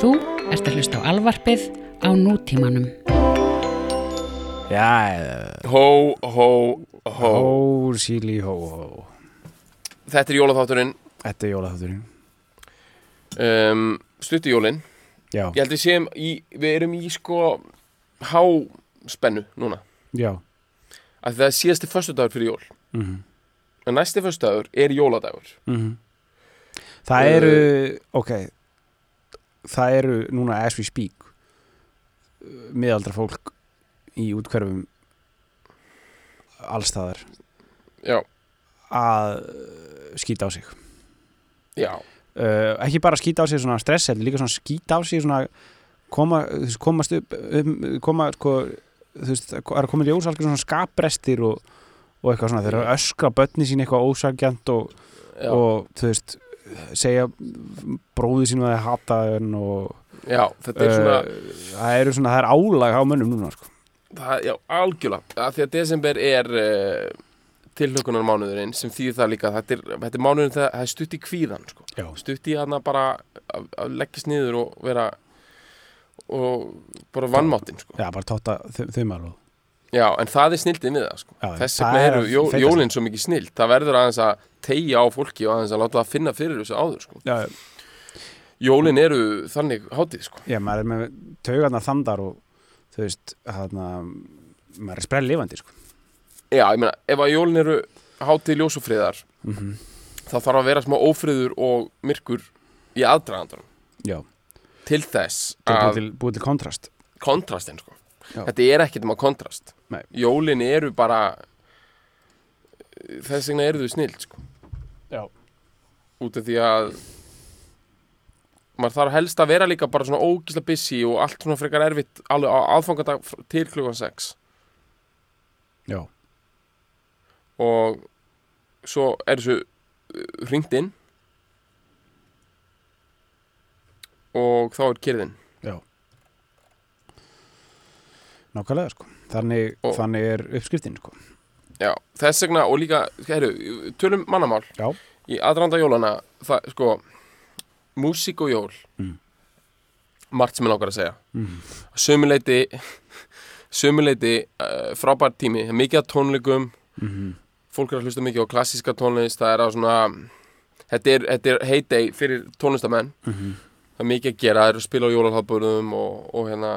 Þú ert að hlusta á alvarpið á nútímanum. Já, eh, Hó, hó, hó. Hó, síli, hó, hó. Þetta er jólaþátturinn. Þetta er jólaþátturinn. Um, Stuttu jólin. Já, Ég held við séum í, við erum í sko há spennu núna. Já. Að það er síðasti föstudagur fyrir jól. Mm en næsti föstudagur er jóladagur. Það Uh, eru, ok Það eru núna as we speak uh, miðaldra fólk í útkverfum allstaðar Já, að uh, skýta á sig. Já, uh, ekki bara skýta á sig svona stress heldur líka svona skýta á sig svona koma, veist, komast upp um, koma sko þú veist, það er að koma í ljós alveg svona skapbrestir og, og eitthvað svona, þeir eru að öskra börni sín eitthvað ósagjant og, og þú veist segja bróði sín að það hata henn og já Þetta er svona, uh, það eru svona, það er álag á mönnum núna sko. það, já, algjörlega að Því að desember er uh, tilhökunar mánuðurinn sem þýðir það líka þetta er, þetta er mánuðurinn þegar það er stutt í kvíðan sko. Stutt í hann bara að, að leggist niður og vera og bara vannmáttin sko. já, bara tóta þumar og Já, en það er snildið við það sko. Þess vegna er eru jó, jólinn svo mikið snild Það verður aðeins að tegja á fólki og aðeins að láta það finna fyrir þessu áður sko. já, Jólinn eru þannig hátíð sko. já, maður er með taugarnar þandar og þú veist, þarna maður er sprell lifandi sko. Já, ég meina, ef að jólinn eru hátíð ljósufriðar mm þá þarf að vera smá ófriður og myrkur í aðdragandanum já, til þess að búið til kontrast kontrastinn sko. Já. Þetta er ekkert um að kontrast Nei. Jólinn eru bara þess vegna eru þau snild sko. já, út af því að maður þarf helst að vera líka bara svona ógísla busy og allt svona frekar erfitt alveg á aðfangadag fr- til klukkan 6 já, og svo er þessu hringt inn. Og þá er kyrðin já nákvæmlega sko. Þannig, þannig er uppskriftin sko. Já, þess vegna og líka, heru, tölum mannamál. Já, í aðranda jólana það, sko, músík og jól. Mm. margt sem er langar að segja. Mm. sömuleiti sömuleiti uh, frábært tími, mikið að tónleikum. Mm fólk er að hlusta mikið á klassíska tónlist. Það er að svona þetta er, þetta er heyday fyrir tónlistamenn. -hmm. það er mikið að gera, það er að spila á jólalhábörðum og, og hérna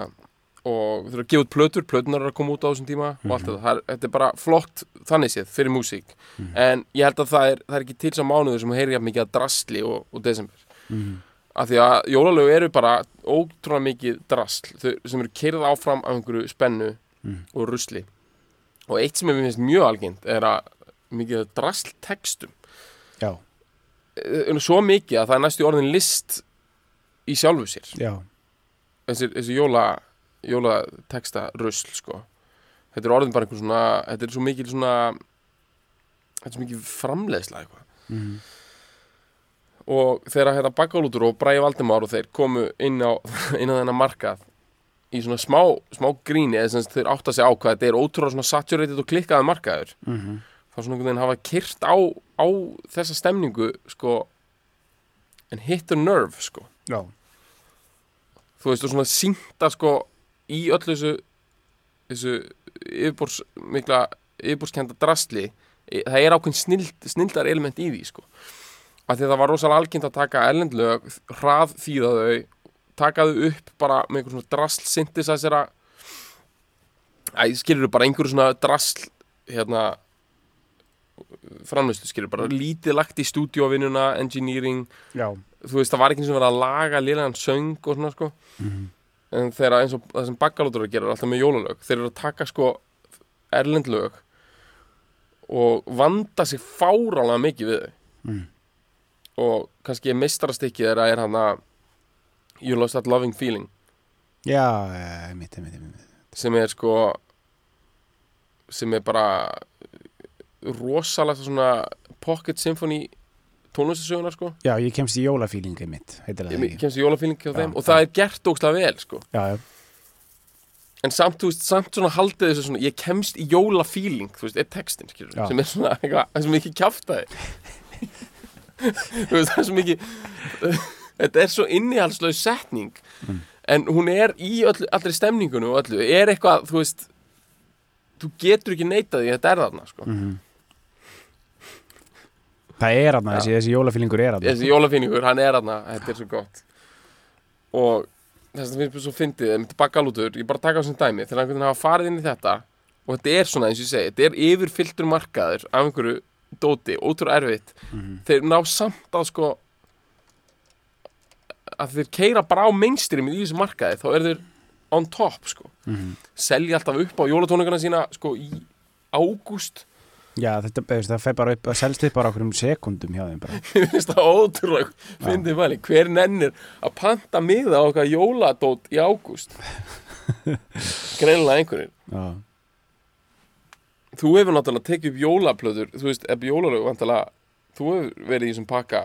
og þau eru að gefa út plötur, plötunar eru að koma út á þessum tíma og allt þetta, það er, þetta er bara flott þannig séð fyrir músík. En ég held að það er, það er ekki til sá mánuður sem heyri jafn mikið að drastli og, og desember. Mm af því að jólalögu eru bara ótrúlega mikið drastl þau, sem eru keirð áfram af einhverju spennu Mm. og rusli. Og eitt sem er mér finnst mjög algengt er að mikið drastl textum já, Eh, svo mikið að það er næstu orðin list í sjálfu sér. Já, þessi, þessi jóla jólateksta rusl sko. Þetta er orðin bara einhver svona þetta er svo mikið svona þetta er svo mikið framleiðsla eitthvað. Mm og þegar hérna Bakalútur og Bræði Valdimár og þeir komu inn á, inn á þennan markað í svona smá, smá gríni eða sem þeir átta sig á hvað þetta er ótrúlega svona saturated og klikkaði markaður. -hmm. þá svona einhvern veginn hafa kyrt á, á þessa stemningu sko en hit a nerve sko. Já, þú veist og svona sínta sko í öllu þessu þessu yfirbórs mikla yfirbórskenda drastli e- það er ákveðin snild, snildar element í því sko. Af því að það var rosalega algjönd að taka erlendlög hrað þýða þau taka þau upp bara með einhver svona drasl synthesizera æ, skilur bara einhverju svona drasl hérna framlýstu skilur bara lítið lagt í stúdíóvinnuna, engineering. Já. Þú veist, það var ekki eins og verið að laga liðlegan söng og svona sko. Mm en þegar eins og það sem bakkalótur að gera er alltaf með jólalög. Þeir eru að taka sko erlendlög og vanda sig fárálega mikið við þau. Mm. og kannski meistarastykkið þeirra er hann að You Lost That Loving Feeling. Já, einmitt, einmitt, einmitt. Sem er sko sem er bara rosalega svona pocket symphony tónlistasögunar sko. Já, ég kemst í jólafílingi mitt ég kemst í jólafíling hjá Já, þeim og já. það er gert ógstlega vel sko. Já, já, en samt, þú veist, samt svona haldið þessu svona ég kemst í jólafíling, þú veist, er textin skilur, Já. sem er svona eitthvað, það er svo mikið kjaftaði. Þú veist, það er svo mikið þetta er svo innihalslaug setning. En hún er í öll, allri stemningunum og öllu, er eitthvað, þú veist þú getur ekki neitað því að þetta er þarna sko. Það er aðna, þessi, þessi jólafílingur er aðna þessi jólafíningur, hann er þarna þetta er svo gott. Og þess að finnst mér svo fyndið, það myndi bakalútur ég bara taka á þessum dæmi, þegar einhvern veginn hafa farið inn í þetta og þetta er svona eins og ég segi þetta er yfirfylltur markaður af einhverju dóti, ótrúlega erfitt. Þeir ná samt að sko að þeir keira bara á mainstream í þessu markaði, þá er þeir on top sko, selja alltaf upp á jólatónleikana sína sko í ágúst Já, þetta, það fer bara upp, það selst upp bara okkur um sekundum hjá þeim bara. Mér finnst það ótrúlega fyndið mæli, hver nennir að panta miða á okkar jóladót í ágúst? Greinlega einhverjir. Já, þú hefur náttúrulega tekið upp jólaplöður þú veist, ef jólalög vantilega þú hefur verið í þessum pakka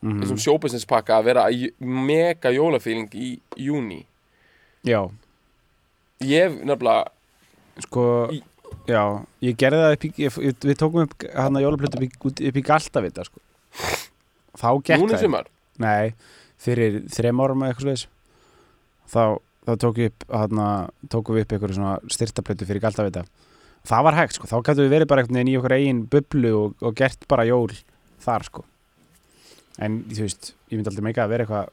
Mhm. þessum showbusiness pakka að vera mega jólafíling í júni já. Ég hef nefnilega sko, Í- já, ég gerði það upp í, ég, við tókum upp hann að jólaplötu upp í, út- upp í Galtavita sko. þá gekk núna í það. sumar? Nei, fyrir þrem árum eða eitthvað svoleiðis. Þá, þá tók ég upp hann tókum við upp eitthvað svona styrtaplötu fyrir Galtavita. Það var hægt sko, þá gætu við verið bara einhvern veginn í okkur eigin bublu og, og gert bara jól þar sko. En þú veist, ég myndi aldrei meika að vera eitthvað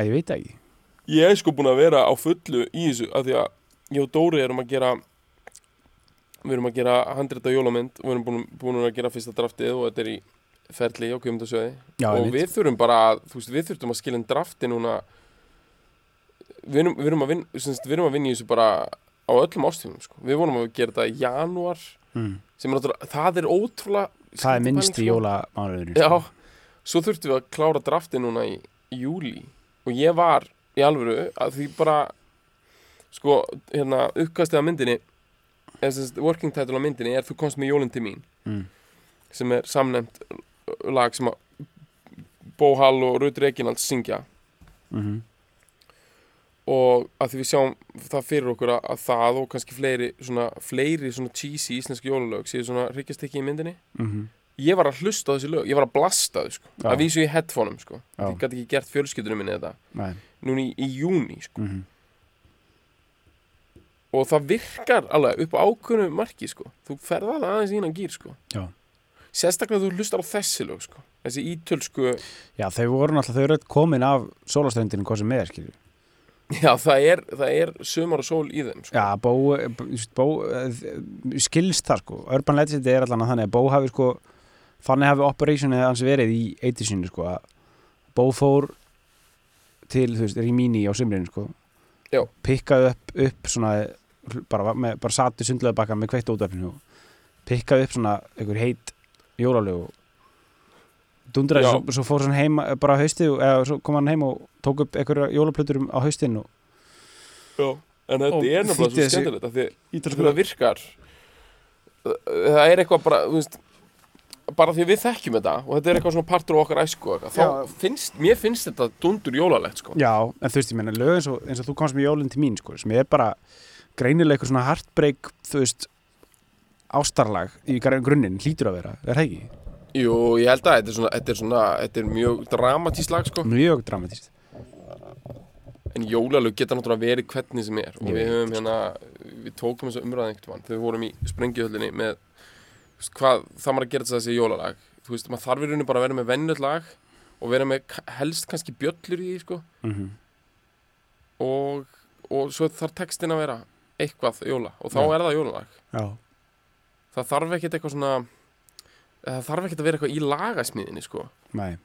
að ég veit það ekki. Ég er sko búin að vera á fullu í þessu af því að ég og Dóri erum að gera við erum að gera handrita jólamynd og við erum búin, búin að gera fyrsta draftið og þetta er í ferli á kjöfumdasöði Já, og við þurfum bara, þú veist, við þurfum að skilja en drafti núna við erum, við erum, að, vinna, við erum að vinna í þessu bara á öllum ástíðum, sko. við vonum að gera þetta í janúar mm. sem er náttúrulega, það er ótrúlega það er minnsti pæling, sko. jólamánuðurinn Já, sko. svo þurftum við að klára drafti núna í, í júli og ég var í alvöru að því bara sko, hérna, uppkastið af myndinni eða working title af myndinni er Þú komst með jólinn til mín. Mm. sem er samnefnt lag sem að Bó Hall og Rutt Reginald syngja. Mm og að því við sjáum það fyrir okkur að, að það og kannski fleiri svona, fleiri svona cheesy íslenski jólalög séu svona hryggjastekki í myndinni. -hmm. ég var að hlusta á þessi lög, ég var að blasta þau sko, Já. að vísu í headphoneum sko. Já. ég gæti ekki gert fjölskyldunum minni þetta. Nei. Núna í, í júni sko. Mm og það virkar alveg upp á ákveðnu marki sko, þú ferð alveg aðeins í innan gýr sko. Sérstaklega þú hlustar á þessi lög sko. Þessi ítölsku, Já, þau voru náttúrulega, komin af sólastöndinu hvað sem er, skilju já það er það er sömar og sól í þeim sko. Já, Bó, bó eh, skilst það sko, Urban Legend er allan að þannig að Bó hafi sko þannig hafi operationið hans verið í eitisinu sko að Bó fór til, þú veist, Rímini á sumrinu sko. Já. pikkaði upp, upp svona bara, með, bara satu sundlega baka með kveitt útvarpinu og pikkaði upp svona einhver heit jólalög og dundraði svo, svo fór hann heim bara á hausti eða svo kom hann heim og tók upp einhverja jólaplötur á haustin og já, en þetta er þýddi svo skemmtilegt af því að það virkar. Það er eitthvað bara þú veist, bara því að við þekkjum þetta og þetta er eitthvað svona partur á okkar æsku þá finnst, mér finnst þetta dundur jólalegt sko. Já, en þú veist, ég meina, lög eins og, eins og þú komst með jólinn til mín, sko, sem er bara greinilega eitthvað svona heartbreak, þú veist, ástarlag í gr- grunninn, hlýtur að vera, er það ekki? Jú, ég held að þetta er svona, þetta er, svona, þetta er mjög dramatísk lag sko. Mjög dramatíst. En jólalög geta náttúrulega verið hvernig sem er. Og Ég við höfum hérna, við tókum þessu umræðan einhvern veginn þegar við vorum í sprengjuhöllinni með hvað það maður að gera þess að þessi jólalag. Þú veist, maður þarf í rauninu bara að vera með vennjöld lag og vera með helst kannski bjöllur í því sko. Mm og, og svo þarf textin að vera eitthvað jóla og þá er það jólalag Já. það þarf ekkert eitthvað svona það þarf ekkert að vera eitthvað í lagasmíðinni sko Nei.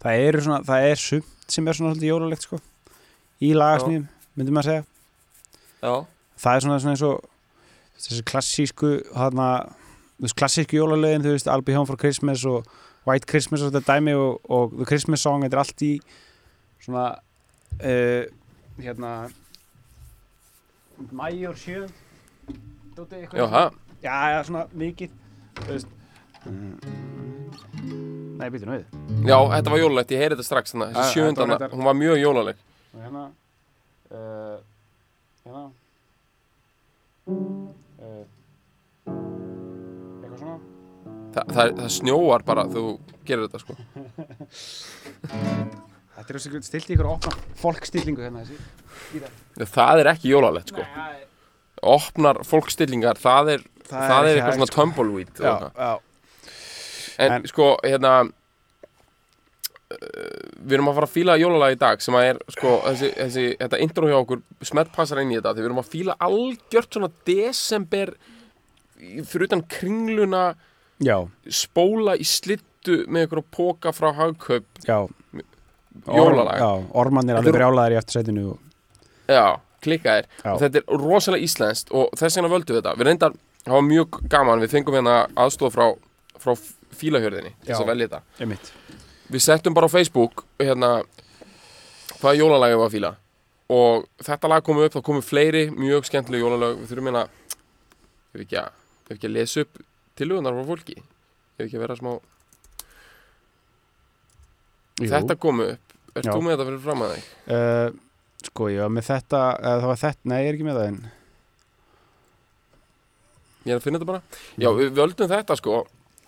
Það eru svona, það er sumt sem er svona svolítið jólalegt, sko, í lagasmíðum, myndum maður að segja. Já, Það er svona, svona eins og þessi klassísku, hana, veist, klassísku jólalögin, þú veist, I'll be home for Christmas og White Christmas og þetta dæmi og, og The Christmas Song, þetta er allt í svona, uh, hérna, mæjur sjö, dótið eitthvað. já, ha, Já, já, svona mikið, þú veist. Nei, býtum við. já, þetta var jólalegt, ég heyri þetta strax þannig, Já, þessi þetta var sjöndana, reyndar- hún var mjög jólaleg Og hérna, uh, hérna, uh, eitthvað svona. Þa, það, það snjóar bara þegar þú gerir þetta sko Þetta er þessi stilt í ykkur opna fólkstillingu hérna þessi. Það er ekki jólalegt sko. Opnar fólkstillingar, það er, það Það er er, eitthvað svona tumbleweed og Já, já, En, En- sko, hérna uh, Við erum að fara að fíla jólalag í dag sem að er, sko, þessi, þessi þetta intro hjá okkur smett passar inn í þetta því við erum að fíla algjört svona desember fyrir utan kringluna já, spóla í slittu með ykkur póka frá hagkaup. Já jólalag. Já, ormannir Þetta alveg er- brjálaðir í eftirsætinu og... Já, klikkaðir. Og þetta er rosalega íslenskt og þess vegna völdum við þetta. Við reyndar, það var mjög gaman við fengum hérna aðstof frá, frá fílahjörðinni til þess að velja þetta. Einmitt. Við settum bara á Facebook hérna hvaða jólalagi var fíla. Og þetta lag kom upp, þá komu fleiri mjög skemmtileg jólalag, við þurfum hérna ef ekki að, ekki að lesa upp tilugunar frá fólki. Ef ekki að vera smá, Jú. þetta kom upp Já. þú með þetta fyrir fram að þig? uh, Sko, ég var með þetta eða það var þetta, nei, ég er ekki með það en Ég er að finna þetta bara Já, við völdum þetta sko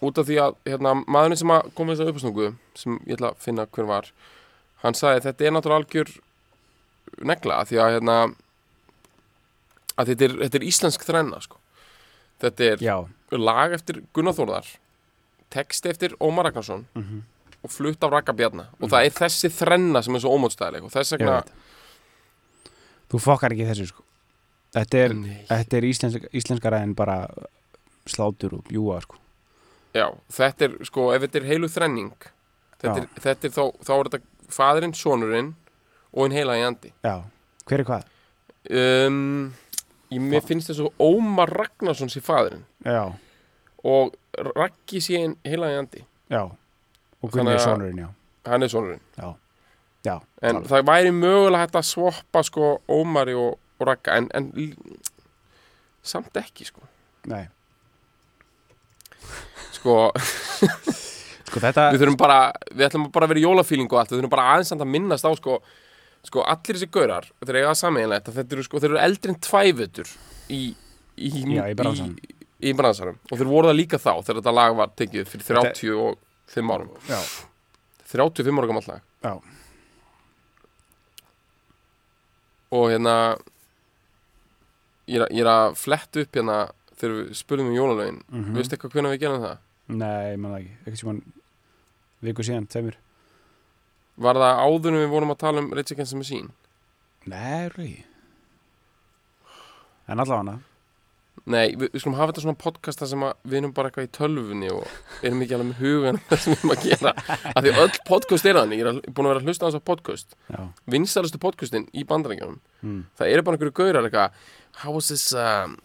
út af því að hérna, maðurinn sem að kom með þessa uppastungu sem ég ætla að finna hver var hann sagði þetta er náttúrulega algjör negla því að hérna að þetta er, þetta er íslensk þrenna sko þetta er Já, lag eftir Gunnar Þórðar text eftir Ómar Ragnarsson Mhm. Og flutt af Raka Bjarna. Og það er þessi þrenna sem er svo ómótstæðileg og þess vegna Þú fokkar ekki þessu sko. Þetta er, þetta er íslensk, íslenskara en bara slátur og bjúa sko. Já, þetta er sko, ef þetta er heilu þrenning þetta er, þetta er þá, þá er þetta faðurinn, sonurinn og einn heila í andi. Já, hver er hvað? um, ég, Mér finnst þess að Ómar Ragnarsson sé faðurinn Já, og Raggi sé einn heila í andi. Já Og Gunni er sonurinn, já. hann er sonurinn. Já, en alveg. það væri mögulega hægt að swappa sko Ómari og, og Ragga en, en samt ekki sko. Nei, sko, sko þetta við þurfum bara við ætlum bara að vera í jólafíling og allt við þurfum bara aðeins að minnast á sko sko allir þessi gaurar, þeir eiga það sameiginlegt að þetta eru sko, þeir eru eldri en tvæfutur í í, Já, í í, bransanum. Og þeir voru það líka þá þegar þetta lag var tekið fyrir 35 árum. Já, 35 ára gammal lag. Já, og hérna ég er, ég er að fletta upp hérna þegar við spurðum um jólalögin. Mm mhm. veistu eitthvað hvernig við gerum það? Nei, það ekki, ekki sem hann viku síðan, tveimur. Var það áður en við vorum að tala um Rage Against the Machine? Nei, rúi En allavega Nei, við, við skulum hafa þetta svona podcast sem við erum bara eitthvað í tölvunni og erum ekki alveg með hugan það sem við erum að gera. Af því öll podcast er þannig, ég er búin að vera að hlusta á þess að podcast. Já, vinstælustu podcastin í bandarækjunum mm. það eru bara einhverju gaurar eitthvað how was this um,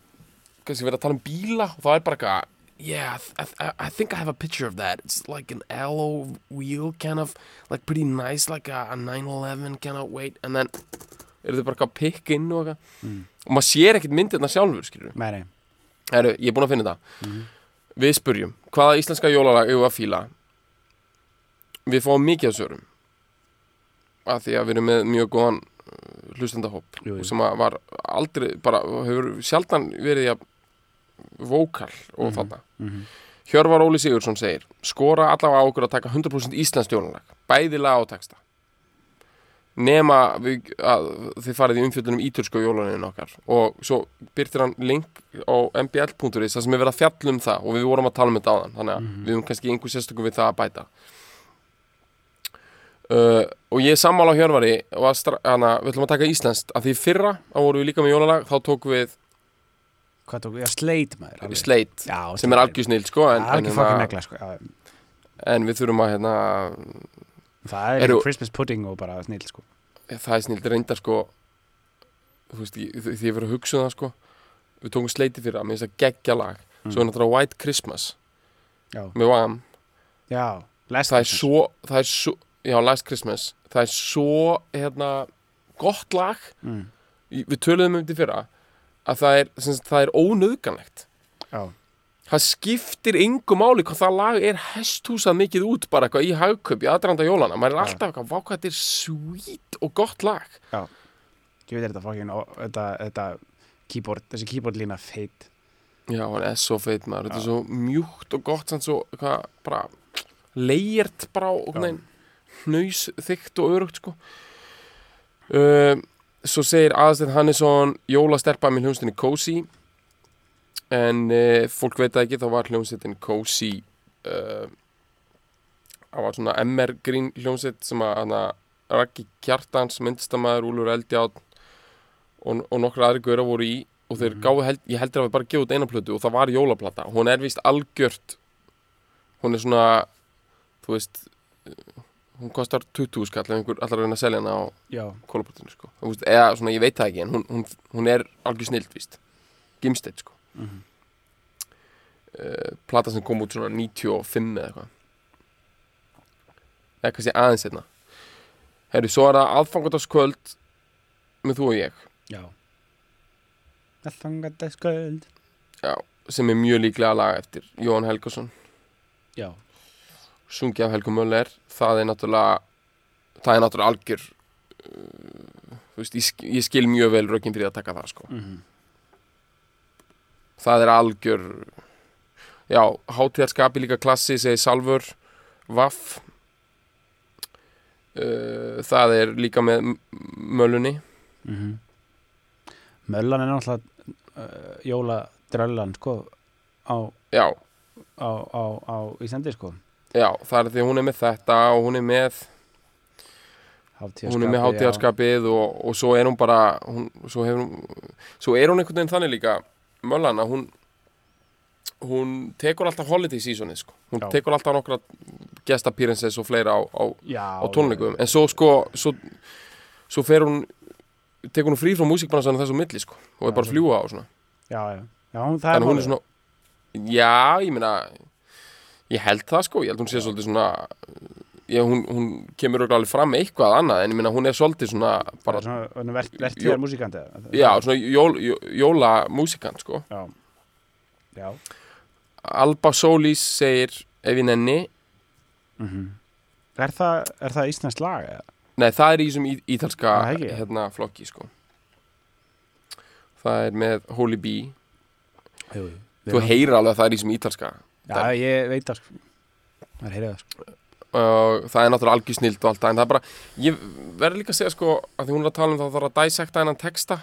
kannski verið að tala um bíla? Og það er bara eitthvað yeah, I, I, I think I have a picture of that. It's like an alloy wheel kind of like pretty nice like a, a 911 kind of weight. And then eru þau bara að pikka inn og eitthvað. Mm. og maður sér ekkert myndirna sjálfur skilur Nei, nei. Heru, ég er búin að finna þetta Mhm. við spurjum, hvaða íslenska jólalag við að fíla? Við fáum mikið af svörum. Af því að við erum með mjög góðan uh, jú. sem að var aldrei bara, hefur sjaldan verið að vókal og Mhm. þarna. Mm Hjörvar Óli Sigurðsson segir skora allavega á okkur að taka 100% íslensk jólalag. Bæði lag og texta nema við, að þið farið í umfjöldunum ítursku jólanin okkar. Og svo byrtir hann link á mbl.is þar sem er verið að fjalla um það og við vorum að tala um þetta áðan. Þannig að Mhm. við höfum kannski einhver sérstökum við það að bæta. Uh, og ég er sammála á Hjörvari og hana, við ætlum að taka íslenskt. Að því fyrra, þá vorum við líka með jólalag þá tókum við Hvað tók við? Já, sleit maður Já, sem er algjör snill sko en, Það en, hérna, sko en við þurfum að hérna, Það er Eru- Christmas pudding og bara snill sko. Það er snill reyndar sko þú veist, ég- því ég verið að hugsa um það sko. Við tókum sleiti fyrir það, mér finnst það geggja lag. Svo er náttúrulega White Christmas Já, með Wham, já Last það Christmas. svo það svo, já, Last Christmas. Það er svo, hérna gott lag, mm. Við töluðum um þetta í fyrra að það er, er ónöðganlegt Já, það skiptir engu máli hvað það lag er hesthúsað mikið út bara eitthvað í hagköp í aðranda jólana, maður er Já. alltaf eitthvað, hvað þetta er sweet og gott lag. Ég veit þetta fucking og Þetta, þetta keyboard, þessi keyboard lína feit. Já, hann er svo feit maður, þetta er svo mjúkt og gott sann svo, hvað, bara leirt bara á Já. nein, hnaus, þykkt og örugt sko. Uh, Svo segir Aðsteinn Hannesson Jólastelpa með hljómsveitinni Cozy en uh, fólk veit ekki, þá var hljómsveitin Cozy uh, það var svona MR Green hljómsveit sem að hana, Raggi Kjartans, myndstamaður, Úlur Eldjátt og, og nokkra aðri gauðra voru í og þeir gáðu, held, ég heldur að við bara gefið út eina plötu og það var jólaplata, hún er vist algjört hún er svona þú veist eh, hún kostar 20 skall ef einhver allar reyna að selja hana á Já, kólaportinu sko. Eða svona, ég veit það ekki en hún, hún, hún er algjör snilt, víst. Gimstedt, sko Mhm. uh, plata sem kom út svona 95 eða eitthvað. Eða kannski aðeins hérna Herru, svo er það aðfangadagskvöld með þú og ég. Já. Aðfangadagskvöld. Já, sem er mjög líklega lag eftir Jóhann Helgason. Já, sungi af Helgu Möller. Það er náttúrulega það er náttúrulega algjör uh, þú veist, ég, sk- ég skil mjög vel rökin fyrir að taka það sko. Mhm það er algjör já, hátíðarskapi líka klassi segi Salvur, Vaff. Uh, það er líka með Mölunni. Mhm. Möllan er náttúrulega uh, jóladröllan sko á, á, á, á Íslandi sko. Já, það er því hún er með þetta og hún er með hún er með hátíðarskapið og, og svo er hún bara hún, svo, hefur hún, svo er hún einhvern veginn þannig líka Möllan að hún hún tekur alltaf holiday seasonið sko. hún Já. tekur alltaf nokkra guest appearances og fleira á, á, á tónleikum. en svo sko svo, svo fer hún tekur hún frí frá músikbransanum þessu milli sko, og er bara að fljúa á svona. Já, já, hún, þannig hún er svona já, ég meina ég held það sko, ég held hún sé svolítið svona já, hún, hún kemur alveg fram eitthvað annað en ég meina hún er svolítið svona bara svona, svona vert, Jó- vertíðar músikandi já, svona jól, jól, jóla músikant sko já, já. Alba Solis segir ef ég nenni Mm er, það, er það íslensk lag? eða? Nei, það er í þessum ítalska Það ekki? hérna, flokki sko. Það er með Holy Bee Jú. Þú heyrir alveg að það er í þessum ítalska Já, ég veit það sko. Það er heyrið það sko. Og það er náttúrulega algjör snild og allt það en það er bara, ég verður líka að segja sko að því hún er að tala um það að það er að dissecta hennan texta.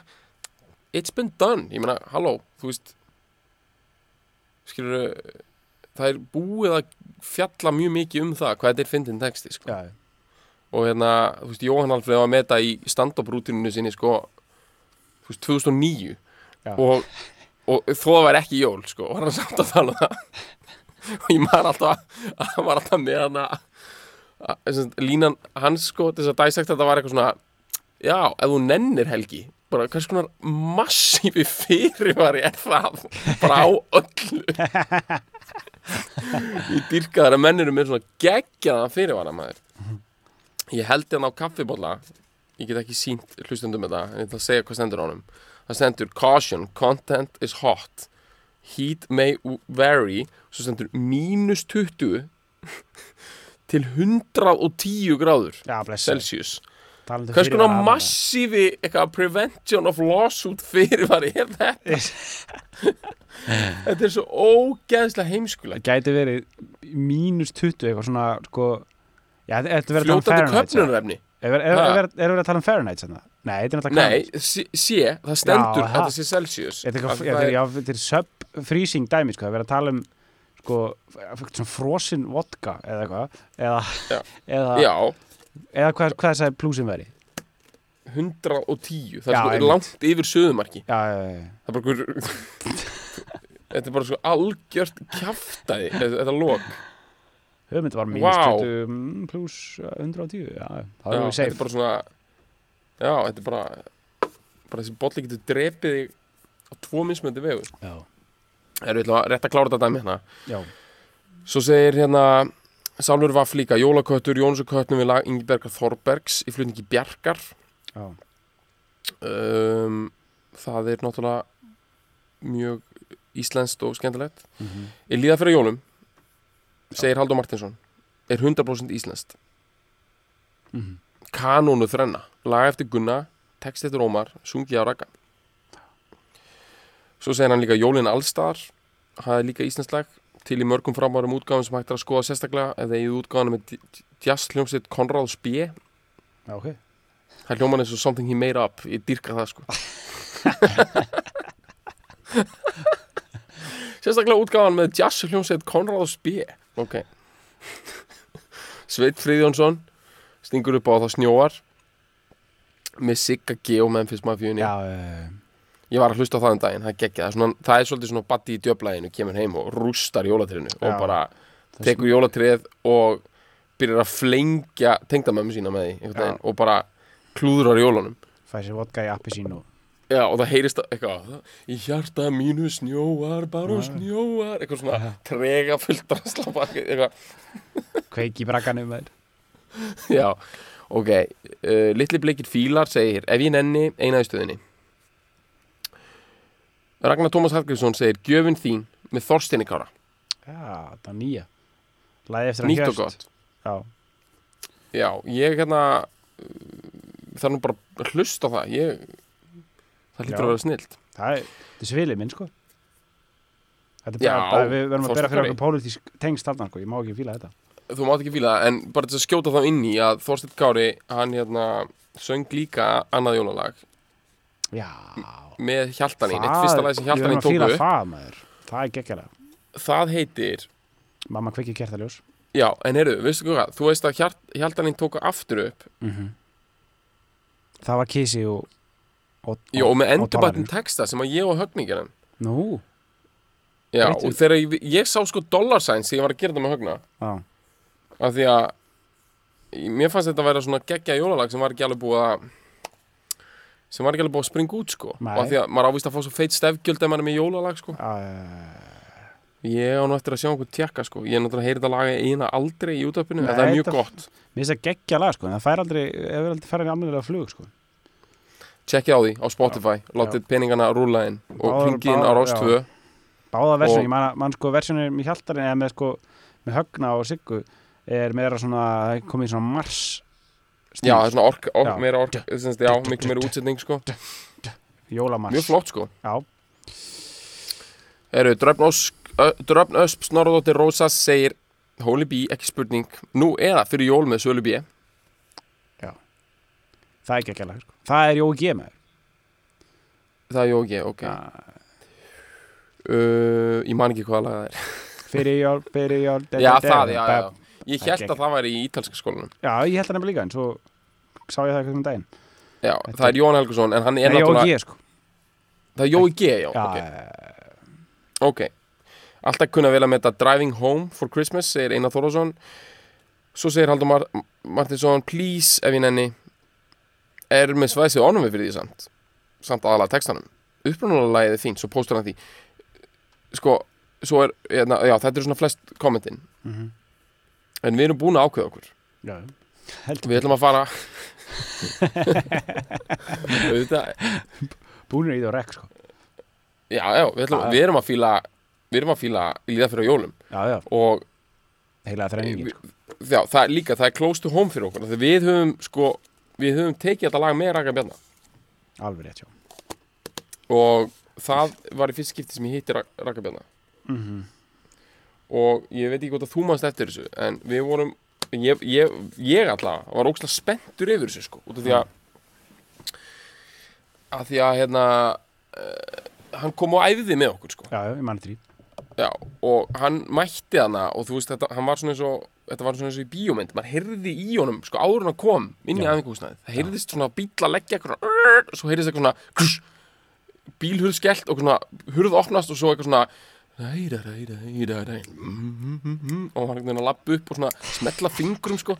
It's been done, ég meina, halló þú veist skilur það er búið að fjalla mjög mikið um það hvað þetta er fyndin texti sko. Já, og hérna, þú veist, Jóhann Alfreð var með þetta í stand-up rútininu sinni sko, þú veist, 2009 Já. og, og þó það væri ekki jól, sko, var hann samt að tala um það og ég maður alltaf að hann var alltaf með hann að að línan hans, sko, þess að dæsækt þetta var eitthvað svona já, ef þú nennir Helgi bara hvers konar massífi fyrirvari er það? Bara á öllu. Ég dýrka þar að menn eru með svona geggjaðan fyrirvara maður. Ég held hérna á kaffibólla Ég get ekki sínt hlustundum þetta En ég ætla að segja hvað stendur á honum. Það stendur Caution, content is hot Heat may vary Svo stendur mínus 20 Til 110 gráður Já, blessa. Celsius. Hvers konar fyrirvara massífi Eitthvað prevention of lawsuit fyrirvari Er þetta? Þetta er svo ógeðslega heimskulega gæti verið mínus 20 eitthvað svona sko um Fljótandi köpnunarefni Er er- er- er- er verið að tala um Fahrenheit sem það? Nei, þetta er náttúrulega Nei, sé, sé, það stendur Já, að þetta sé Celsius. Þetta er, það er, er- er sub-freezing dæmi sko, það er verið að tala um sko, frosin vodka eða eitthvað eða, eða, Já, eða hvað, hvað það plúsin veri 110 Það er Já, sko einmitt. langt yfir söðumarki Já, já, já. Það er bara Þetta er bara svo algjört Þetta, þetta lók Hugmynd var mínus Vá. 20 mm, pluss 110 Já, það Já, er við Þetta er bara svona Já, þetta er bara bara þessi bolli getur drepið þig á tvo mismöndi vegu. Já, Erum við ætlum að rétt að klára þetta dæmi hérna? Já, Svo segir hérna Sálfur Vaff líka Jólaköttur, Jónsuköttnum við lag Ingebergar Þorbergs í flutningi Bjarkar. Já, um, Það er náttúrulega mjög íslenskt og skemmtilegt. Mhm, Ég líða fyrir jólum segir Haldur Martinsson er 100% íslenskt. Mhm. Kanónu þrenna lag eftir Gunna, text eftir Ómar sungið á Raka Svo segir hann líka Jólin Allstar Það er líka íslensk lag Til í mörgum frábærum útgáfum sem hægt er að skoða sérstaklega Eða í útgáfum með jazz hljómsveit Konráð Spé Já, ok. Það er hljóman eins og something he made up Ég dýrka það sko. Sérstaklega útgáfan með jazz hljómsveit Konráð Spé Ok. Sveit Friðjónsson Stingur upp á það snjóar Með Sigga G og Memphis uh, Ég var að hlusta á það um daginn, það geggja það, svona, það er svolítið svona batti í djöflæginu, kemur heim og rústar jólatrinu og bara tekur jólatrið og byrjar að flengja tengdamömmu sína með því og bara klúðrar jólunum. fæ sér vodka í appi sín og Já, og það heyrist að- eitthvað, í hjarta mínu snjóar, bara Já. snjóar, eitthvað svona trega fullt eitthvað, kveiki með já, ok, uh, litli bleikir fílar segir, ef ég nenni, eina í stöðinni. Ragnar Tómas Hallgrímsson segir, gjöfin þín með Þorsteini Kára. Já, það er nýja. Læði eftir Nýtt hann og gott. Já, Já, ég hérna uh, Það er nú bara að hlusta á það. Ég, Það Já. að vera snilt. Það er, svilið minn, sko. Þetta er Já, bara, bara við verðum að bera fyrir okkur pólitísk tengst þarna, sko, ég má ekki fíla þetta. Þú mátt ekki fíla það, en bara til að skjóta þá inn í að Þorsteinn Kári, hann hérna söng líka annað jólalag. Já, með Hjaltanín, eitt fyrsta lag sem Hjaltanín að tóku það, maður. Það er geggjalega Það heitir, Mamma kveiki kertaljós. Já, en heyrðu, veistu hvað? Þú veist að Hjart, Hjaltanín tóku aftur upp mm Það var kísi og, og, Já, og með endurbættin texta sem að ég og högningin Nú, Já, Breyttu- og þegar ég, ég sá sko dollarsæns þegar ég var að gera þetta með högna. Já, af því að mér fannst þetta að vera svona geggja jólalag sem var ekki alveg búið að sem var ekki alveg búið að springa út sko. Nei. og af því að maður ávist að fá svo feit stefgjöld ef maður er með jólalag sko. Ég á nú eftir að sjá einhvern tjekka sko. Ég er náttúrulega að heyra þetta laga eina aldrei í útöpinu en það er mjög gott. Mér finnst það geggja lag, sko En það fær aldrei, ef við aldrei færa í almennilega flug, sko tjekkið á því á Spotify, látið peningana rúla inn og hringið inn á báðar- Rás já. 2 Báða versjón, ég man, man sko versjónir með hjaltarinn eða með sko með högna og siggu er meira svona, komið svona mars stíl, já, það er svona ork, ork Já. meira ork sem sagt, já, miklu meira útsetning sko. jólamars. Mjög flott sko. Já, Eru, Dröfn, Ösp Snorradóttir Rósas segir Holy Bee, ekki spurning Nú eða fyrir jól með Sölu B það er geggja lag, sko. Það er Jói G með Það er Jóki, ok. Ja. uh, Ég man ekki hvaða lag það er. Fyrir jól, fyrir jól de- Já, de- de- það, já, já, já. Ég Það held að það væri í ítalska skólanum. Já, ég held það nefnilega líka en svo sá ég það eitthvað um daginn. Já, Þetta það er Jón Helgusson En hann er náttúrulega G, sko. Það er Jói G, já, ok. Eh, Ok. Alltaf kunna vel að metta Driving Home for Christmas segir Einar Þórðarsson Svo segir Haldur Mar Martinsson Please, ef ég nenni Er með svæsið ánum við fyrir því samt? Samt aðalega textanum. Upprunalega lagið er fínt, svo póstur hann því. Sko, svo er hérna, Já, þetta er svona flest kommentin. Mhm. En við erum búin að ákveða okkur. Já, heldur Við ætlum að fara Auðvitað Búinir í það og rekk, sko. Já, já, við, ætlum, við erum að fíla Við erum að fíla líða fyrir jólum. Já, já, Og heilaða þrenningin, sko. já, það er líka, það er close to home fyrir okkur. Við höfum, sko Við höfum tekið þetta lag með Raka Bjarna. Alveg rétt, já Og það var í fyrst skipti sem ég hitti Ra- Raka Bjarna. Mm Og ég veit ekki hvort að þú manst eftir þessu En við vorum Ég, ég, ég alltaf var ógslag spenntur yfir þessu sko Út af því að að því að hérna uh, hann kom og æfði með okkur sko. Já, já, ég manni því. Já, og hann mætti hana og þú veist, þetta, hann var svona eins og þetta var svona eins og í bíómynd, maður heyrði í honum sko áður hann kom inn í Já. aðeingúsnaði það heyrðist svona bíl að leggja eitthvað svona, og svo heyrðist eitthvað svona bílhurð skellt og svona hurð opnast og svo eitthvað svona og hann veginn að lappa upp og svona smetla fingrum sko.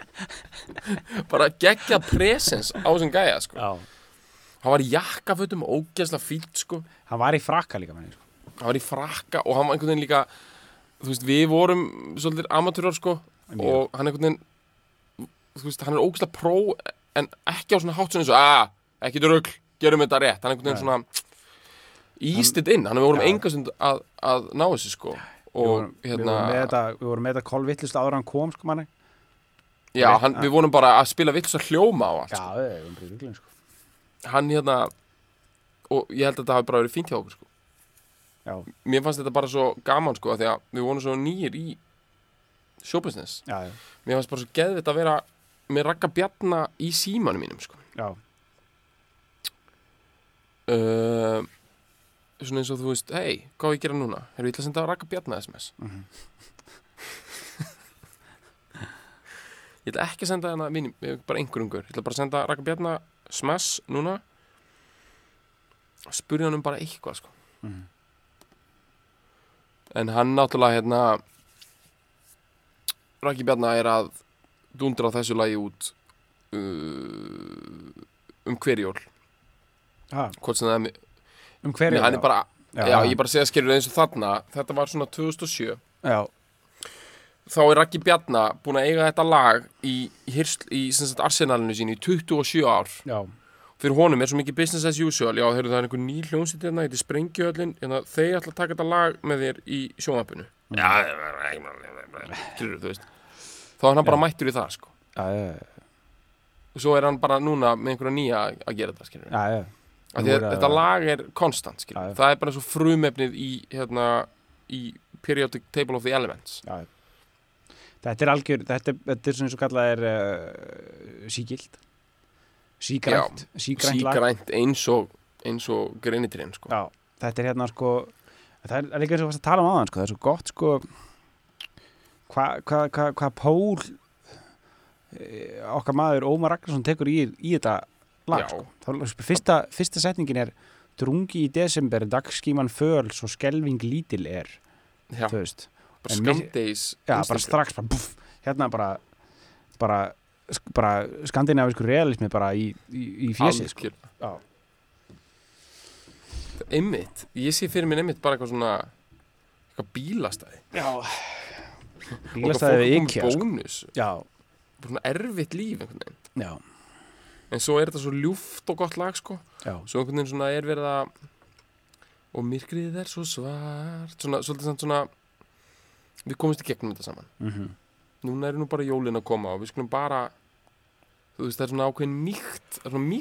Bara gegja presens á þessum gæja sko. Já. Hann var í jakkafötum, ógeðslega fínt sko. Hann var í frakka líka, sko. Hann var í frakka og hann var einhvern veginn líka þú veist, við vorum svolítið amatúrar sko Mjög. og hann einhvern veginn þú veist, hann er ógæslega pró en ekki á svona hátt svona eins og að, ekki drögl, gerum þetta rétt hann einhvern veginn svona ístið inn, hann við vorum Já. engastund að, að ná þessu sko og við hérna, vorum með þetta, við vorum með þetta kolvittlust áður en hann kom, sko, manni já, hann, við vorum bara að spila vill svo hljóma á allt Já, sko. við vorum í ruglun, sko hann hérna og ég held að þetta hafi bara verið fínt hjá okkur sko. Já, mér fannst þetta bara svo gaman sko, því að við vonum svo nýjir í showbusiness já, já, mér fannst bara svo geðvitt að vera með rakka bjarna í símanum mínum sko. já. uh, svona eins og þú veist hei, hvað á ég að gera núna? Erum við ætla að senda rakka bjarna SMS Mhm. ég ætla ekki að senda hana mínum, bara einhver ungur ég ætla bara að senda rakka bjarna smash núna spurði hann um bara eitthvað sko. Mhm. En hann náttúrulega hérna Raki Bjarna er að dundra þessu lagi út uh, um hverjól Ha, hvort sem það er um hverju? Nei, hann er bara, Já, já, ég bara segja skilur eins og þarna þetta var svona 2007 Já, þá er Raggi Bjarna búin að eiga þetta lag í, í, í arsenalinu sín í 27 ár. Já, fyrir honum er svo mikið business as usual. Já, heyrðu, það er einhver ný hljónsitt hérna, þetta er Sprengjöðlin hérna, þeir ætla að taka þetta lag með þér í sjónvapinu já, skilur þú veist. Þá er hann bara mættur í það sko. já, já, og svo er hann bara núna með einhverja nýja að gera þetta að er þetta lag er konstant það er bara svo frumefnið í hérna, í periodic table of the elements. Já. Þetta er algjör, þetta, er- þetta er svona eins og kallað er uh, sígild Sígrænt Sígrænt sígrænt eins og eins og greinitrén sko. Já, þetta er hérna sko það er, líka eins og varst að tala um aðan sko, það er svo gott sko hvað hva, hva, hva pól eh, okkar maður Ómar Ragnarsson tekur í, í þetta lag sko. Þá, fyrsta, fyrsta setningin er drungi í desember, dagskíman föl svo skelving lítil er Já, bara skamdeis já, bara strax bara, buff, hérna bara bara, bara skandinavisku realismi bara í, í, í fjesið sko. Einmitt, ég sé fyrir mér einmitt bara eitthvað svona eitthvað bílastæði. Já. Og Bílastæði við komið IKEA sko. bónus. Já, bara svona erfitt líf einhvern veginn. Já, en svo er þetta svo ljúft og gott lag sko. Já. Svo einhvern veginn svona er verið að og myrkrið er svo svart. Svona, svolítið svona við komumst í gegnum þetta saman. Mm núna er nú bara jólin að koma og við skulum bara veist það er svona ákveðin mýkt svona mý,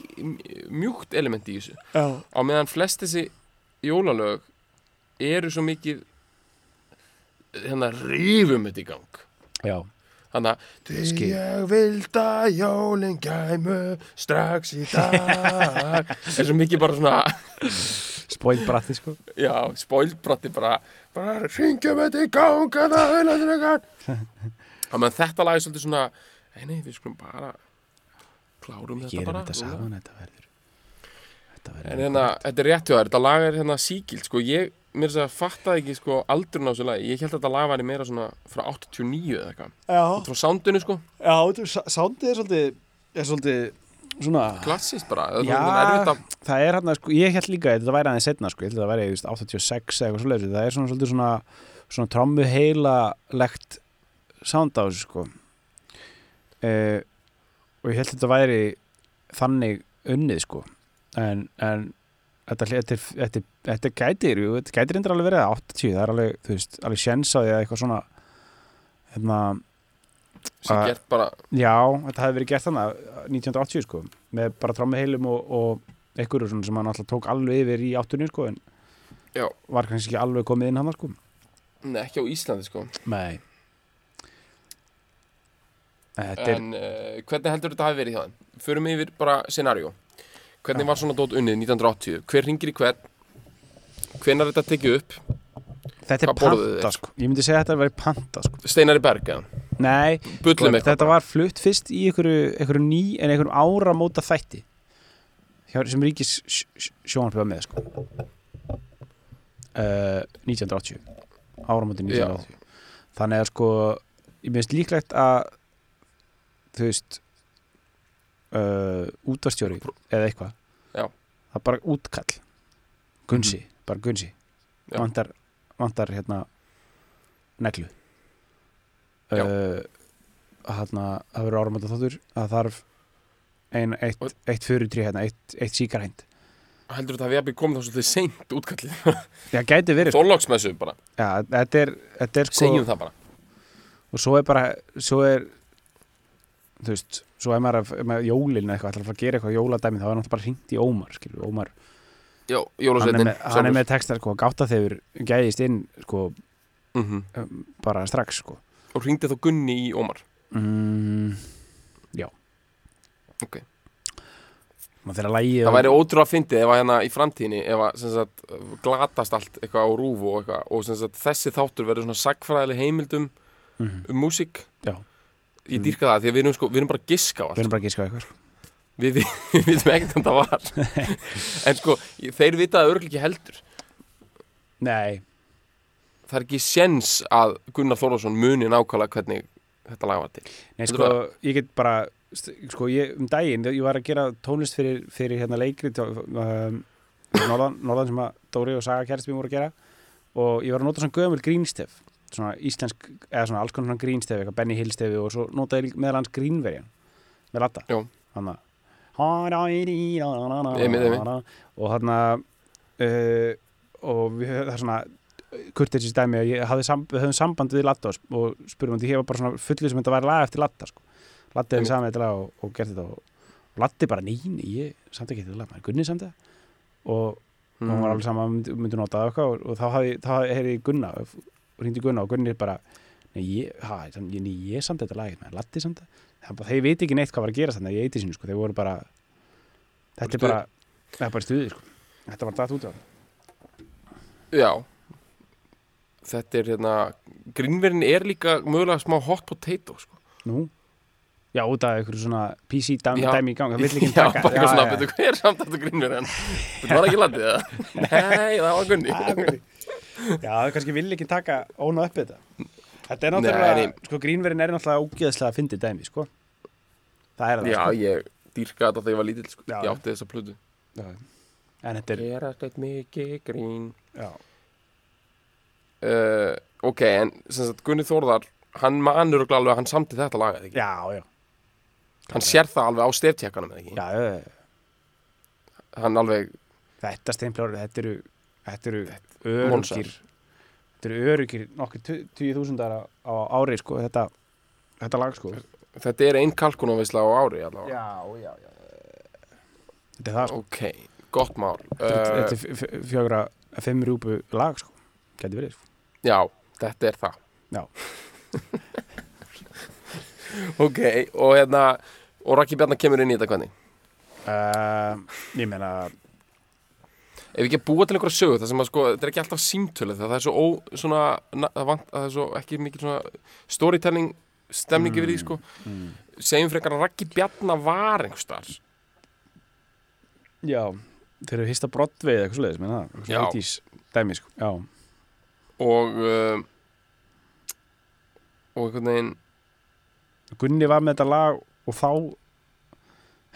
mjúkt element í þessu. Já, á meðan flest þessi jólalög eru svo mikið hérna rífum þetta í gang. Já, þannig að Því ég vild að jólin gæmu strax í dag. Er svo mikið bara svona spóið bratti sko. Já, spoilbratti bara bara ringjum þetta í gang að það er það þannig að þetta lag er svolítið svona nei, nei, við skulum bara klárum þetta bara þetta saman, þetta verður Þetta verður En hérna, þetta er rétt hjá þér, þetta lag er hérna síkild, sko, ég, mér þess að fattaði ekki, sko, aldurinn á þessu lagi, ég held að þetta lag væri meira svona frá 89 eða eitthvað, Já, frá soundinu, sko, já, sándið er svolítið er svolítið svona klassist bara, er Já. svona að, Það er hérna, sko, ég held líka að þetta væri aðeins setna, sko, ég held að það væri þú veist, 86 eða eitthvað svoleiðis, það er svona svolítið svona svona trommu heila legt sound á þessu, sko. Uh, og ég held að þetta væri þannig unnið, sko en, en þetta, þetta, þetta, þetta gætir, þetta gætir endur alveg verið að 80, það er alveg, þú veist, alveg sjens á því að eitthvað svona hérna, sem gert bara, Já, þetta hefði verið gert þannig 1980 sko, með bara trommuheilum og, og einhverju svona sem hann alltaf tók alveg yfir í áttunni sko, en Já. var kannski ekki alveg komið inn hann sko. Nei, ekki á Íslandi, sko, Nei. Þetta er, en uh, hvernig heldur þetta hafi verið hjá þeim? Förum yfir bara scenario, hvernig var svona dót unnið 1980, hver ringir í hvern, hvenær er þetta tekið upp, þetta er hvað borðuðu panta þeir? sko. Ég myndi segja að þetta væri panta sko. Steinari Berg, eða, Nei, bullum eitthvað, þetta var flutt fyrst í einhverju, einhverju ný en einhverjum ára móta þætti Hjá, sem ríkis sjónarpjöða með sko. uh, 1980 áramóti 1980 þannig að sko ég minnst líklegt að þú veist uh, útvarstjóri eða eitthvað. Já. það er bara útkall. Gunsi, bara gunsi. Já. vantar, vantar hérna neglu. Uh, hérna, það verður áramóta þáttur að þarf ein, eitt, eitt fyrir trí hérna, eitt, eitt síkarhænd heldur þetta hafi jafnvel komið þá svolítið seint útkallið, Já, gæti verið. Þorlóksmessu bara, Já, þetta er, þetta er sko segjum það bara, og svo er bara svo er þú veist, svo er maður ef maður jólin eitthvað, ætlar að gera eitthvað jóladæmi þá er náttúrulega bara hringt í Ómar skilur, Ómar Já, hann er Jólasveitin með, hann er með textar sko, gátt að þeir gæðist inn sko, mm um, bara strax sko. Og hringdi þá Gunni í Ómar mm, já Ok. Það væri ótrúlega að fyndið ef að hérna í framtíðinni ef að sagt, glatast allt eitthvað á rúf og, eitthvað, og sagt, þessi þáttur verður svona sagfræðileg heimildum Mhm. um músík Já. Ég dýrka það því að við erum, sko, við erum bara að giska á við allt erum bara að gíska á eitthvað. Við, við, við vitum ekkert um það var. En sko, þeir vita það örglega ekki heldur. Nei, Það er ekki séns að Gunnar Þórðarsson muni nákvæmlega hvernig þetta lag var til. Nei sko, ég get bara sko, ég, um daginn, ég var að gera tónlist fyrir, fyrir hérna leikrit um, norðan, norðan sem að Dóri og Saga mér voru að gera. Og ég var að nota svona gömul grínstef svona íslensk, eða svona alls konar svona grínstef eitthvað Benny Hill stefi og svo notaði meðal hans grínverjan með latta þannig að og hann að uh, og við það er svona kurteisins dæmi að ég hafði sam, við höfum samband við Latta og, og spurðum hann því ég var bara svona fullið sem þetta væri lag eftir Latta sko. Hefði Einmitt. samið þetta lag og, og gert þetta og, og Latti bara nein, ég samt ekki lag, maður Gunni samt það og, Mm. hann var alveg saman myndi, myndi nota það eitthvað og, þá heyrði ég Gunna og hringdi Gunna og Gunni bara nei, ég, ha, ég, ég, ég samt þetta lag maður Latti samt það, það þeir veit ekki neitt hvað var að gera þannig í eiti sinu, sko, þeir voru bara þetta er bara það er bara stuði, sko. Þetta var datt út á Já. Þetta er hérna Grínverðin er líka mögulega smá hot potato sko. nú? Já, út af einhverju svona PC dæmi, Já. dæmi í gang, það vill ekki Já, taka. bara eitthvað svona, betur hver er samt aftur grínverðin Þetta var ekki landið það Nei, það var Gunni Já, það kannski vill ekki taka óna upp þetta Þetta er náttúrulega, nei. sko grínverðin er náttúrulega ógeðslega að fyndi dæmi, sko Það er það, Já, sko ég dýrka þetta þegar ég var lítill sko. Já. Ég átti þessa plötu Já. En þetta er, Gerast eitt mikið grín já, uh, Ok, en sem sagt Gunni Þórðar Hann manur og alveg að hann samti þetta lag eða ekki? já, já Hann sér það alveg á steftjekkanum eða ekki? Já, já, Hann alveg, þetta steinflár, þetta eru Þetta eru örugir Þetta eru örugir nokkur tíu þúsundar á, á ári, sko Þetta, þetta lag, sko. Þetta er einn kalkunarvisla á ári allavega. Já, já, já Þetta er það, sko. Ok, gott mál. Þetta er f- fjögra, fimm rúpu lag, sko. Gæti verið, sko. Já, þetta er það. Já. Ok, og hérna Og Raki Bjarnar kemur inn í þetta hvernig? Uh, ég meina Ef ekki að búa til einhverja sögu Það sem að sko, þetta er ekki alltaf símtölu Það er svo ó, svona na, það, vant, það er svo ekki mikil svona storytelling stemning yfir því sko. mm. Segjum frekar að Raki Bjarnar var einhvers þar Já, þeir eru hista brottveið eitthvað svoleiðis, menn það, Já. eitthvað 80s dæmi, sko, já, Og uh, Og einhvern veginn Gunni var með þetta lag og þá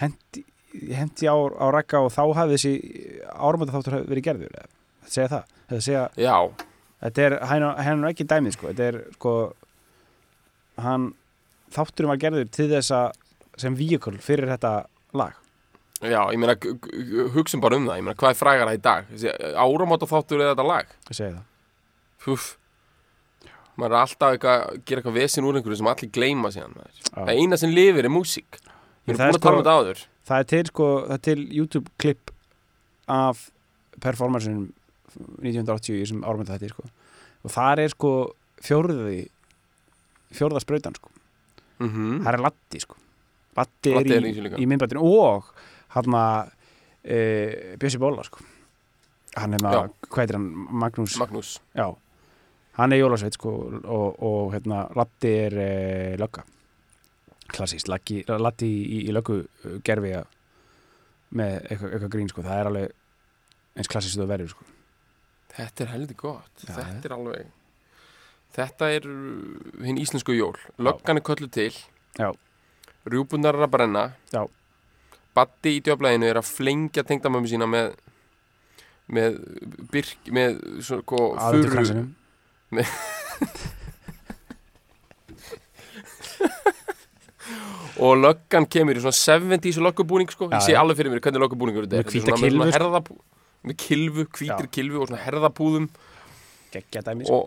hendi, hendi á, á rakka og þá hafði þessi árumönda þáttur verið gerður, þetta segja það, þetta segja, Já, þetta er, er ekki dæmið, sko, þetta er, sko, hann, þátturum var gerður til þess að, sem víkul fyrir þetta lag, já, ég meina Hugsum bara um það, ég meina hvað er frægara í dag? Áramóta þáttur eða þetta lag? Ég segi það, Húf maður er alltaf eitthvað að gera eitthvað vesin úr einhverju sem allir gleyma síðan það eina sem lifir er músík. Við erum það er búin að tala um sko- þetta áður það er til, sko, það er til YouTube-klipp af performansinum 1980 í þessum árumönda þetta, sko, og þar er, sko, fjórði, fjórða sprautan, sko, mm það er Latti sko. Latti er, er í í, myndbættinu og hann að e, Bjössi Bóla sko. Hann er með, hvað heitir hann, Magnús. Magnús. Já, hann er jólasveit sko og, og hérna Latti er e, lögga klassíst, Latti, Latti í, í löggu uh, gerfi að með eitthvað, eitthvað grín sko, það er alveg eins klassíst þú verður sko. Þetta er heldur gott. Já, þetta er alveg þetta er hinn íslensku jól. Löggan er köllu til. Já. rjúpunar er að brenna. Já. Batti í djöflæginu er að flengja tengdamömmu sína með með byrk með sko, aðvendur furu kransinum og löggan kemur í svona 70s löggubúning sko, ég sé alveg fyrir mér hvernig löggubúningur þetta er. Þetta er svona kylfu, með, svona herðabú, með kilfu, hvítir Já. kilfu og svona herðabúðum. Geggja dæmi sko.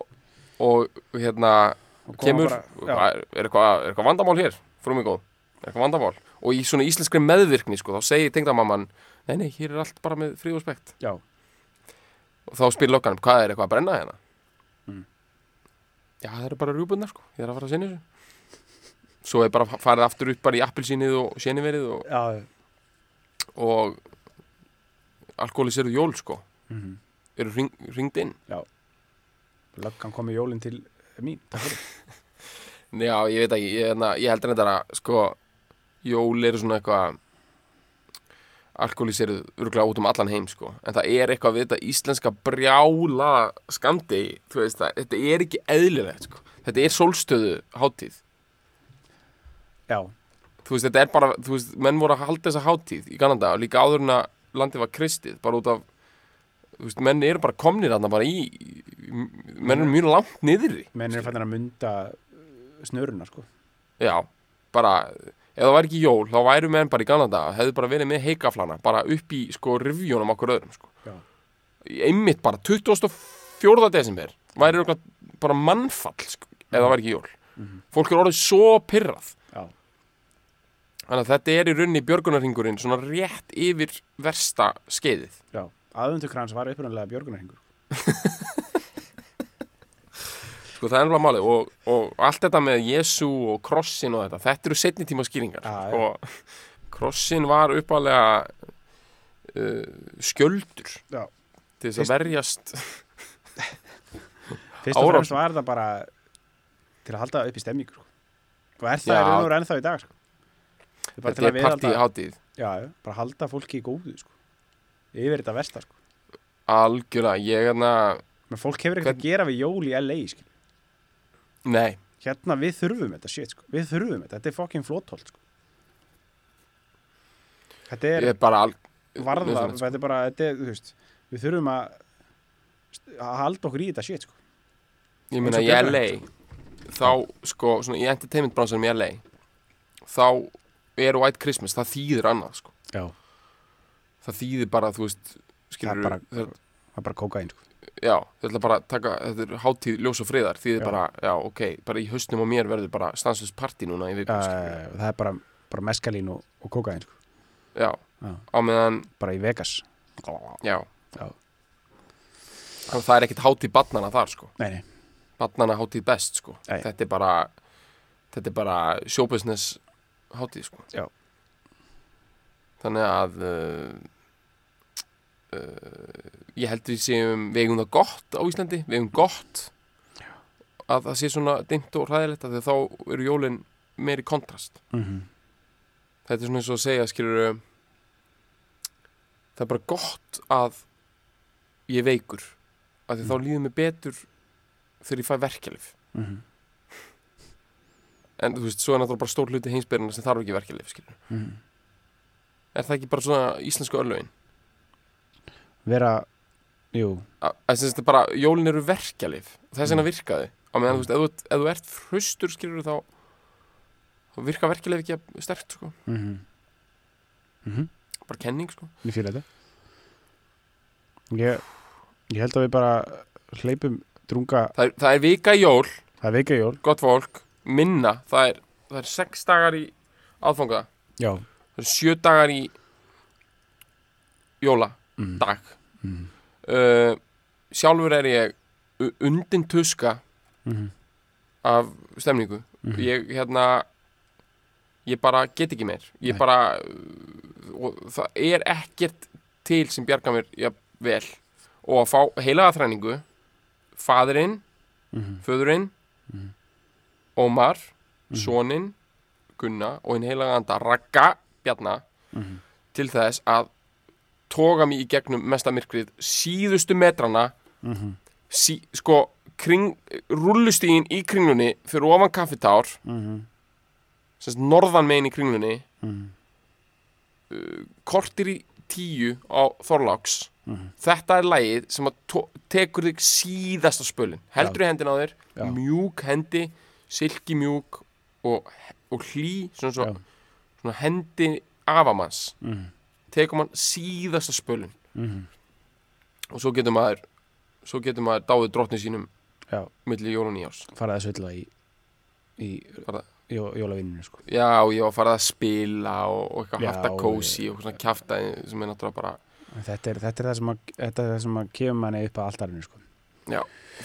Og, og hérna Og kemur, bara- er, er, eitthvað, er eitthvað vandamál hér? Frú mig góð, er eitthvað vandamál? Og í svona íslenskri meðvirkni sko, þá segir tengdamamman nei nei, hér er allt bara með frið og spekt. Já, og þá spyr lokkanum, hvað er eitthvað að brenna hérna? Mm. já, það eru bara rjúbundar sko, ég er að fara að sinni þessu svo er bara farið aftur upp bara í appelsínið og séniverið og, Já, og alkoholis eru jól sko. Mm eru ring, ringd inn. Löggan kom í jólinn til mín já, ég veit ekki, ég, hérna, ég heldur þetta að sko, jól eru svona eitthvað alkoholis eru örgulega út um allan heim sko. En það er eitthvað við þetta íslenska brjála skamdi, þú veist það þetta er ekki eðlilegt sko. Þetta er sólstöðu hátíð Já, þú veist, þetta er bara, þú veist, menn voru að halda þessa hátíð í Kanada og líka áður en að landið var kristið, bara út af þú veist, menn eru bara komnir þarna bara í, menn eru mjög langt niðri menn er fannir að mynda snöruna sko já, bara ef það væri ekki jól, þá væru menn bara í Kanada hefðu bara verið með heikaflana, bara upp í sko revjónum okkur öðrum, sko Já. einmitt bara, 24. desember væri bara mannfall, sko, ef það væri ekki jól Mhm. fólk er orðið svo pyrrað Þannig að þetta er í rauninni björgunarhingurinn svona rétt yfir versta skeiðið. já Aðvendukrans var upprunalega björgunarhingur Sko það er náttúrulega málið og, og allt þetta með Jésu og krossin og þetta, þetta eru setni tíma skýringar. Já. Sko, krossin var uppalega uh, skjöldur Já. til þess að verjast. Fyrst og fremst var það bara til að halda upp í stemmingu sko. og er það í raun og ennþá í dag sko. Það er bara til Þetta að er partí viðhalda hátíð. Já, bara halda fólki í góðu sko. yfir þetta versta sko. Algjörlega, ég hérna, Men fólk hefur ekkert að gera við jól í LA skil. nei, Hérna við þurfum þetta shit sko. Við þurfum þetta, þetta er fucking flótholt sko. Þetta er er bara, varða, sko. þetta er bara þetta er, veist, Við þurfum að að halda okkur í þetta shit sko. ég meina í LA, þá, sko, svona í entertainment bransanum í LA, þá er White Christmas, það þýðir annað, sko. Já, það þýðir bara, þú veist skilur, Það er bara- það, er bara kókain sko. já, þetta er bara taka þetta er hátíð ljós og friðar, þýðir Já. bara já, ok, bara í haustnum á mér verður bara stanslust partí núna í viku, uh, Það er bara, bara meskalín og, og kókain sko. já, Já. á meðan Bara í Vegas já, Já. og það er ekkit hátíð barnana þar, sko, Nei, nei, barnana hátíð best, sko, Nei. þetta er bara þetta er bara showbusiness hátíð, sko. Já. þannig að uh, uh, ég held við séum við eigum það gott á Íslandi, við eigum gott að það sé svona dimmt og hræðilegt að þá eru jólin meiri kontrast. Mm þetta er svona eins og að segja skilur það er bara gott að ég veikur af því þá líður mér betur þegar ég fæ verkjalif -hmm. En þú veist, svo er náttúrulega bara stór hluti heimsbyrjana sem þarf ekki verkjalif skilur Mm er það ekki bara svona íslensku örlögin? Vera, jú. Að að sem sagt bara, jólin eru verkjalif þess vegna Mm. virkaði. Á meðan, þú veist, ef þú, ef þú ert hraustur skilur þá þá virka verkjalif ekki sterkt, sko, mm -hmm. Mm bara kenning, sko. Ég fýla þetta. Ég, ég held að við bara hleypum drunga það er, það er vika jól, Það er veika jól. Gott fólk minna, það er, það er sex dagar í aðfanga, Já það er sjö dagar í jóla, mm. dag mm. uh, sjálfur er ég undin tuska Mm. af stemningu Mm. ég hérna ég bara get ekki meir ég Nei. bara uh, það er ekkert til sem bjarga mér ja, vel og að fá heilaga þræningu faðirinn, Mm. föðurinn Mhm. Ómar Mhm. soninn, Gunna og hinn heilaga anda Ragga Bjarna Mm. til þess að toga mig í gegnum mesta myrkrið síðustu metrana Mm. sí, sko kring, rullustígin í kringlunni fyrir ofan kaffitár Mm. semst norðan megin í kringlunni Mm. kortir í tíu á Þorláks Mm. þetta er lagið sem tekur þig síðasta spölin heldur í hendina á þér, Já. mjúk hendi silki mjúk og, og hlý svona, Já. svo, svona hendi afamanns Mm. tekur mann síðasta spölin Mm. og svo getur maður svo getur maður dáið drottni sínum Já, milli jól og nýjárs faraði að svilla í í jó, jólavinninu sko já, og ég var að fara að spila og, og eitthvað Já, harta kósi og svona kjafta sem er náttúrulega bara þetta er, þetta er það sem að, er það sem að kemur manni upp að altarinu sko.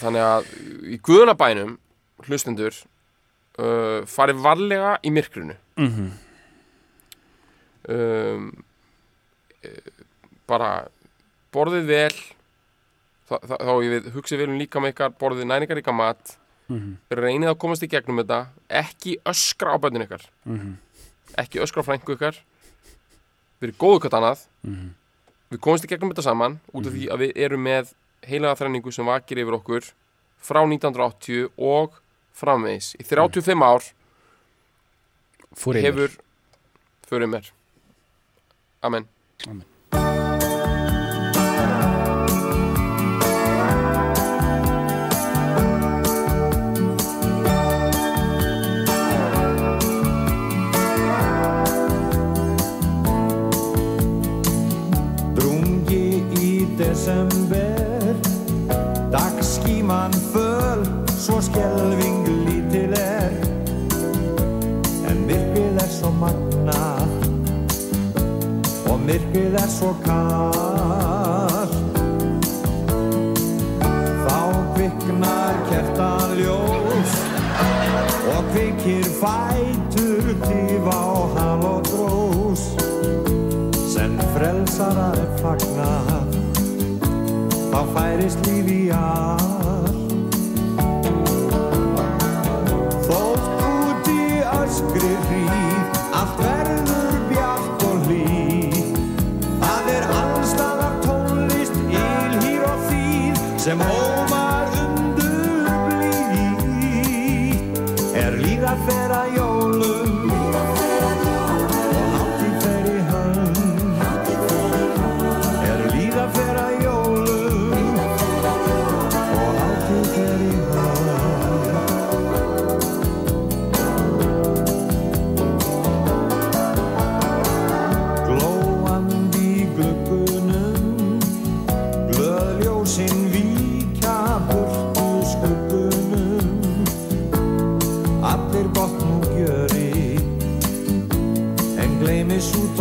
þannig að í guðunabænum hlustendur uh, farið varlega í myrkrinu. Mm -hmm. um, bara borðið vel þá, þá, þá ég við hugsið vel um líka með ykkar borðið næningar ykkar mat. Mm reynið að komast í gegnum þetta ekki öskra á bönnin ykkar. -hmm. ekki öskra á frængu ykkar. Verið góðu hvort annað. Mhm. við komumst í gegnum þetta saman út af því að við erum með heilaga þrenningu sem vakir yfir okkur frá 1980 og framvegis. Í 35 ár Fór yfir. hefur fyrir mér. Amen. Drungi Og myrkrið er svo kall Þá kviknar kertaljós Og kvikir fætur Tífa og hal og drós sem frelsara er fagnað þá færist líf í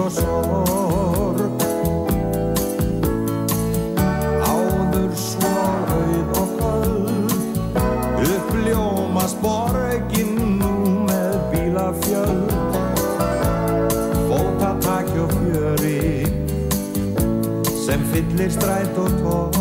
og sorg. Áður svo auð og köld uppljómas borgin nú með bílafjöld. Fótatak og fjöri sem fyllir stræt og torg